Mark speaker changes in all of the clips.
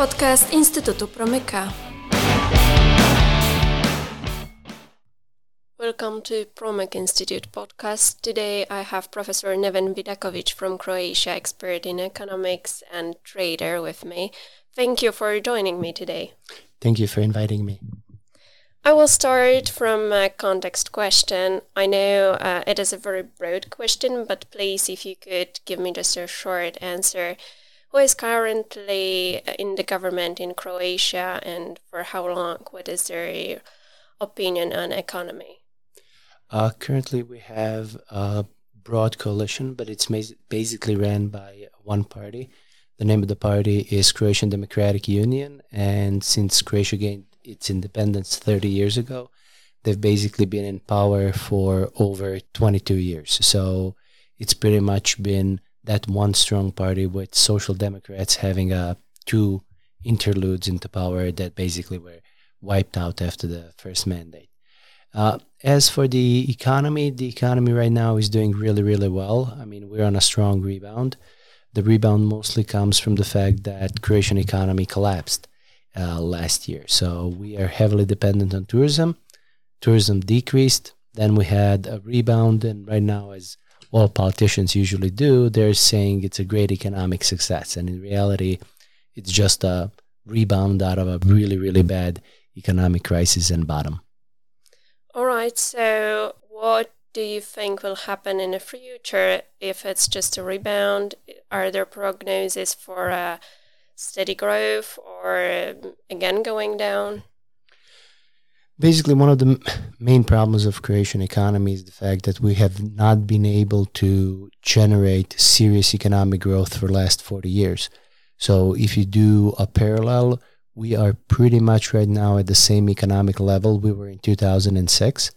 Speaker 1: Podcast Instytutu Promyka. Welcome to Promyk Institute podcast. Today I have Professor Neven Vidakovic from Croatia, expert in economics and trader with me. Thank you for joining me today.
Speaker 2: Thank you for inviting me.
Speaker 1: I will start from a context question. I know uh, it is a very broad question, but please, if you could give me just a short answer. Who is currently in the government in Croatia and for how long? What is their opinion on economy?
Speaker 2: Uh, currently, we have a broad coalition, but it's basically ran by one party. The name of the party is Croatian Democratic Union, and since Croatia gained its independence 30 years ago. They've basically been in power for over 22 years. So it's pretty much been that one strong party with social democrats having uh, two interludes into power that basically were wiped out after the first mandate. Uh, as for the economy, the economy right now is doing really, really well. I mean, we're on a strong rebound. The rebound mostly comes from the fact that Croatian economy collapsed uh, last year. So we are heavily dependent on tourism. Tourism decreased. Then we had a rebound, and right now, as all politicians usually do, they're saying it's a great economic success. And in reality, it's just a rebound out of a really, really bad economic crisis and bottom.
Speaker 1: All right. So, what do you think will happen in the future if it's just a rebound? Are there prognoses for a steady growth or um, again going down?
Speaker 2: Basically, one of the main problems of Croatian economy is the fact that we have not been able to generate serious economic growth for the last 40 years. So if you do a parallel, we are pretty much right now at the same economic level we were in 2006.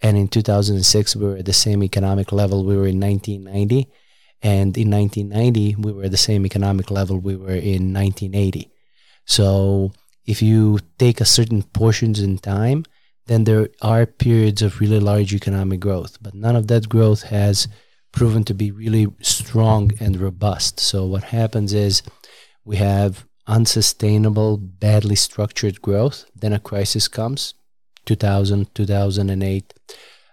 Speaker 2: And in 2006, we were at the same economic level we were in 1990 and in 1990, we were at the same economic level we were in 1980. So if you take a certain portions in time, then there are periods of really large economic growth, but none of that growth has proven to be really strong and robust. So what happens is we have unsustainable, badly structured growth. Then a crisis comes, 2000, 2008,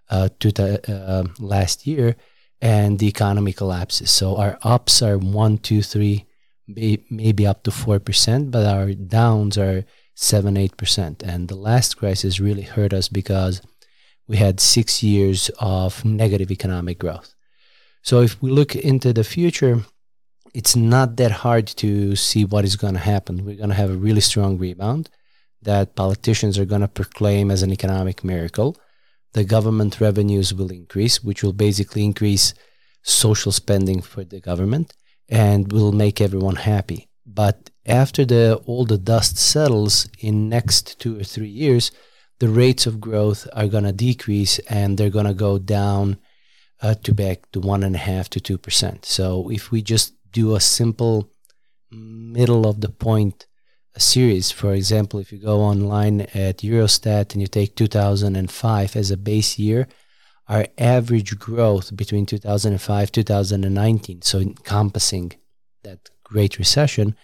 Speaker 2: uh, to, uh, last year, and the economy collapses. So our ups are one, two, three, maybe up to four percent, but our downs are seven, eight percent. And the last crisis really hurt us because we had six years of negative economic growth. So if we look into the future, it's not that hard to see what is going to happen. We're going to have a really strong rebound that politicians are going to proclaim as an economic miracle the government revenues will increase, which will basically increase social spending for the government and will make everyone happy. But after the all the dust settles in next two or three years, the rates of growth are going to decrease and they're going to go down uh, to back to one and a half to two percent. So if we just do a simple middle of the point series. For example, if you go online at Eurostat and you take 2005 as a base year, our average growth between 2005 2019, so encompassing that Great Recession,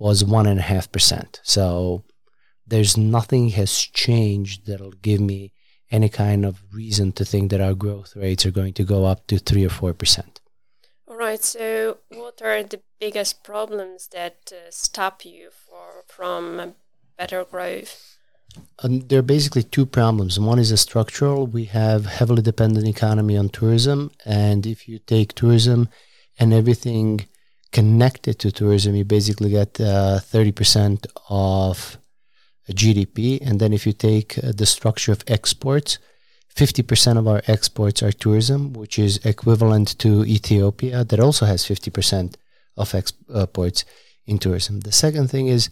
Speaker 2: was one and a half percent. So there's nothing has changed that'll give me any kind of reason to think that our growth rates are going to go up to three or four percent.
Speaker 1: All right. So, what are the biggest problems that uh, stop you for, from better growth?
Speaker 2: Um, there are basically two problems. One is a structural. We have heavily dependent economy on tourism, and if you take tourism and everything connected to tourism, you basically get uh, thirty percent of GDP. And then if you take uh, the structure of exports, 50% of our exports are tourism, which is equivalent to Ethiopia, that also has 50% of exports in tourism. The second thing is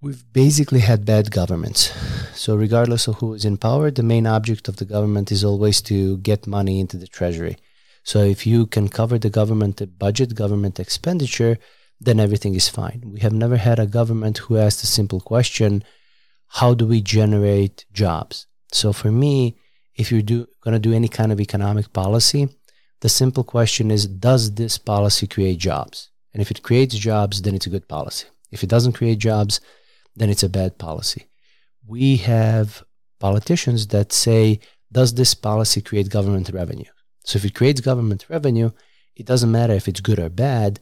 Speaker 2: we've basically had bad governments. So, regardless of who is in power, the main object of the government is always to get money into the treasury. So, if you can cover the government budget, government expenditure, then everything is fine. We have never had a government who asked a simple question how do we generate jobs? So, for me, if you're do, going to do any kind of economic policy, the simple question is Does this policy create jobs? And if it creates jobs, then it's a good policy. If it doesn't create jobs, then it's a bad policy. We have politicians that say, does this policy create government revenue? So if it creates government revenue, it doesn't matter if it's good or bad,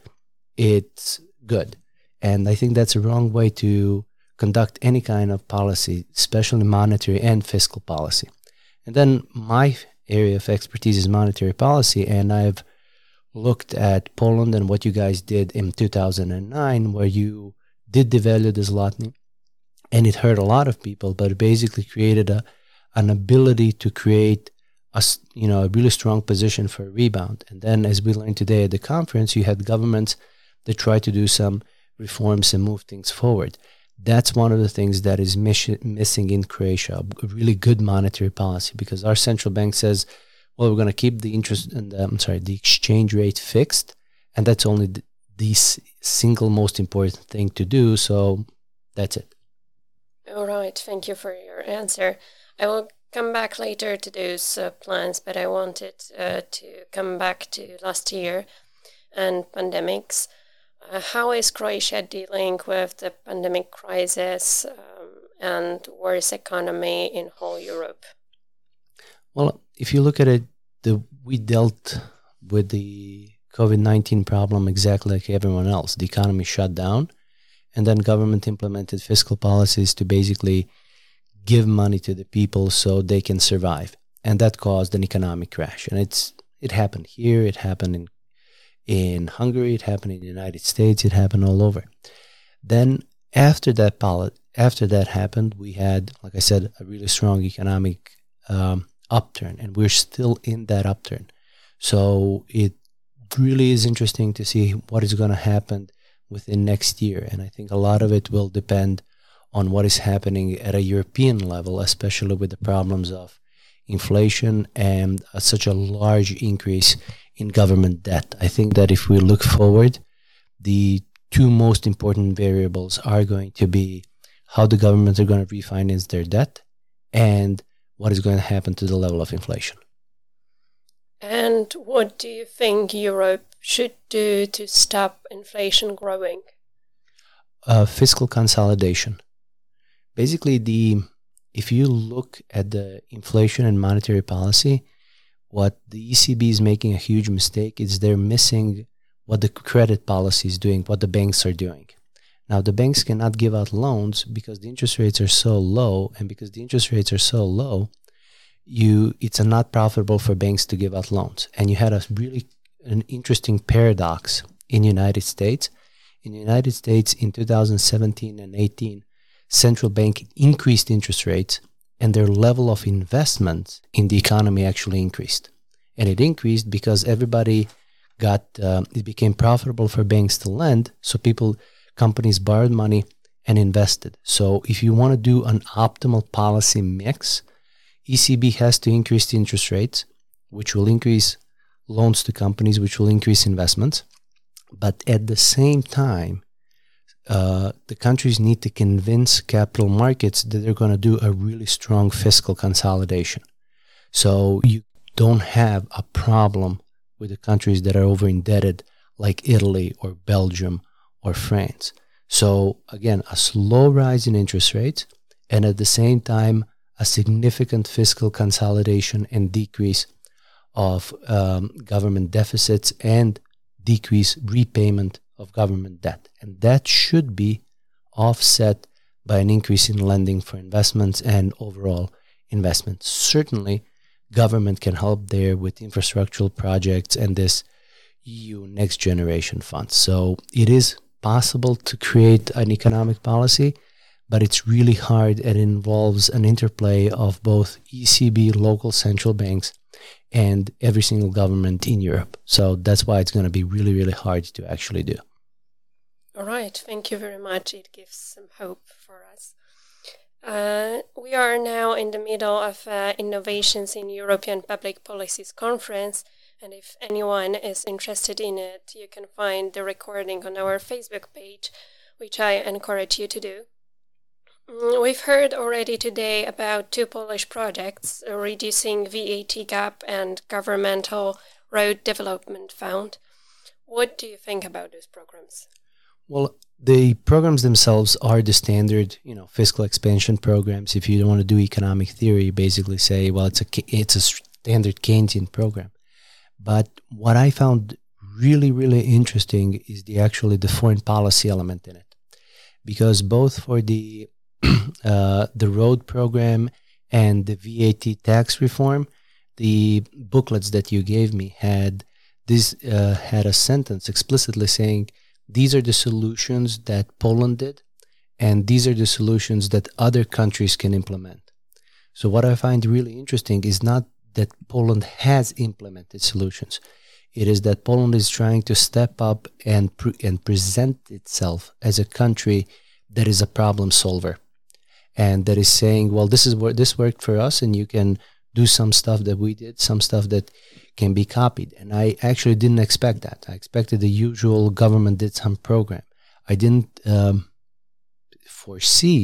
Speaker 2: it's good. And I think that's a wrong way to conduct any kind of policy, especially monetary and fiscal policy. And then my area of expertise is monetary policy, and I've looked at Poland and what you guys did in 2009, where you did devalue the zloty, and it hurt a lot of people, but it basically created a an ability to create a you know a really strong position for a rebound. And then, as we learned today at the conference, you had governments that tried to do some reforms and move things forward. That's one of the things that is miss- missing in Croatia, a really good monetary policy, because our central bank says, well, we're going to keep the interest and I'm sorry, the exchange rate fixed, and that's only the, the single most important thing to do. So that's it.
Speaker 1: All right. Thank you for your answer. I will come back later to those uh, plans, but I wanted uh, to come back to last year and pandemics. Uh, how is Croatia dealing with the pandemic crisis um, and worse economy in whole Europe?
Speaker 2: Well, if you look at it, the, we dealt with the COVID 19 problem exactly like everyone else. The economy shut down, and then government implemented fiscal policies to basically give money to the people so they can survive. And that caused an economic crash. And it's it happened here, it happened in in Hungary, it happened in the United States, it happened all over. Then after that after that happened, we had, like I said, a really strong economic um, upturn, and we're still in that upturn. So it really is interesting to see what is going to happen within next year, and I think a lot of it will depend on what is happening at a European level, especially with the problems of inflation and uh, such a large increase in government debt. I think that if we look forward, the two most important variables are going to be how the governments are going to refinance their debt and what is going to happen to the level of inflation.
Speaker 1: And what do you think Europe should do to stop inflation growing?
Speaker 2: Uh, fiscal consolidation. Basically, the if you look at the inflation and monetary policy, what the ECB is making a huge mistake is they're missing what the credit policy is doing, what the banks are doing. Now, the banks cannot give out loans because the interest rates are so low, and because the interest rates are so low, you it's not profitable for banks to give out loans. And you had a really an interesting paradox in the United States. In the United States, in 2017 and 18, central bank increased interest rates and their level of investment in the economy actually increased. And it increased because everybody got, uh, it became profitable for banks to lend. So people, companies borrowed money and invested. So if you want to do an optimal policy mix, ECB has to increase the interest rates, which will increase loans to companies, which will increase investments. But at the same time, uh, the countries need to convince capital markets that they're going to do a really strong fiscal consolidation. So you don't have a problem with the countries that are over indebted, like Italy or Belgium or France. So again, a slow rise in interest rates, and at the same time, a significant fiscal consolidation and decrease of um, government deficits and decrease repayment of government debt. And that should be offset by an increase in lending for investments and overall investments. Certainly, government can help there with infrastructural projects and this EU Next Generation Fund. So it is possible to create an economic policy, but it's really hard. and involves an interplay of both ECB, local central banks, and every single government in Europe. So that's why it's going to be really, really hard to actually do.
Speaker 1: All right, thank you very much. It gives some hope for us. Uh, we are now in the middle of uh, Innovations in European Public Policies conference, and if anyone is interested in it, you can find the recording on our Facebook page, which I encourage you to do. Mm, we've heard already today about two Polish projects, uh, Reducing VAT Gap and Governmental Road Development Fund. What do you think about those programs?
Speaker 2: Well, the programs themselves are the standard, you know, fiscal expansion programs. If you don't want to do economic theory, you basically say, well, it's a it's a standard Keynesian program. But what I found really, really interesting is the actually the foreign policy element in it, because both for the uh, the road program and the VAT tax reform, the booklets that you gave me had this uh, had a sentence explicitly saying these are the solutions that Poland did, and these are the solutions that other countries can implement. So, what I find really interesting is not that Poland has implemented solutions. It is that Poland is trying to step up and pre- and present itself as a country that is a problem solver, and that is saying, "Well, this is what this worked for us, and you can do some stuff that we did, some stuff that can be copied. And I actually didn't expect that. I expected the usual government did some program. I didn't um, foresee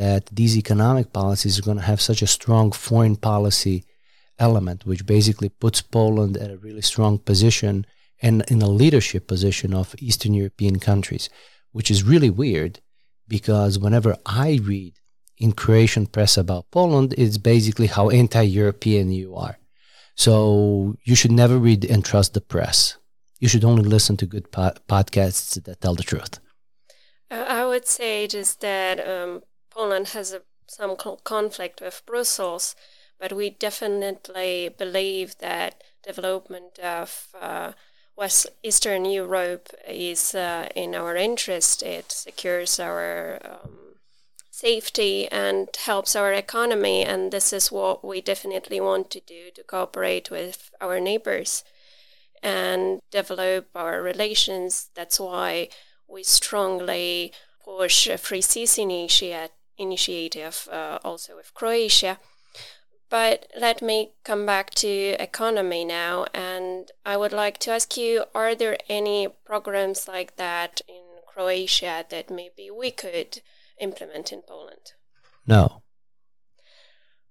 Speaker 2: that these economic policies are going to have such a strong foreign policy element, which basically puts Poland at a really strong position and in a leadership position of Eastern European countries, which is really weird because whenever I read in Croatian press about Poland, it's basically how anti European you are. So you should never read and trust the press. You should only listen to good po- podcasts that tell the truth.
Speaker 1: I would say just that um, Poland has a, some conflict with Brussels, but we definitely believe that development of uh, West Eastern Europe is uh, in our interest. It secures our um, safety and helps our economy. And this is what we definitely want to do to cooperate with our neighbors and develop our relations. That's why we strongly push a Three Seas initiative, initiative uh, also with Croatia. But let me come back to economy now, and I would like to ask you: Are there any programs like that in Croatia that maybe we could implement in Poland?
Speaker 2: No.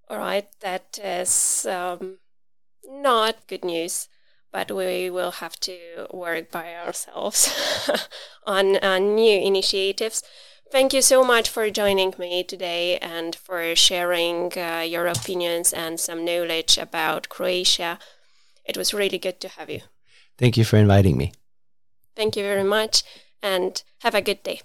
Speaker 1: All right, that is um, not good news, but we will have to work by ourselves on, on new initiatives. Thank you so much for joining me today and for sharing uh, your opinions and some knowledge about Croatia. It was really good to have you.
Speaker 2: Thank you for inviting me.
Speaker 1: Thank you very much and have a good day.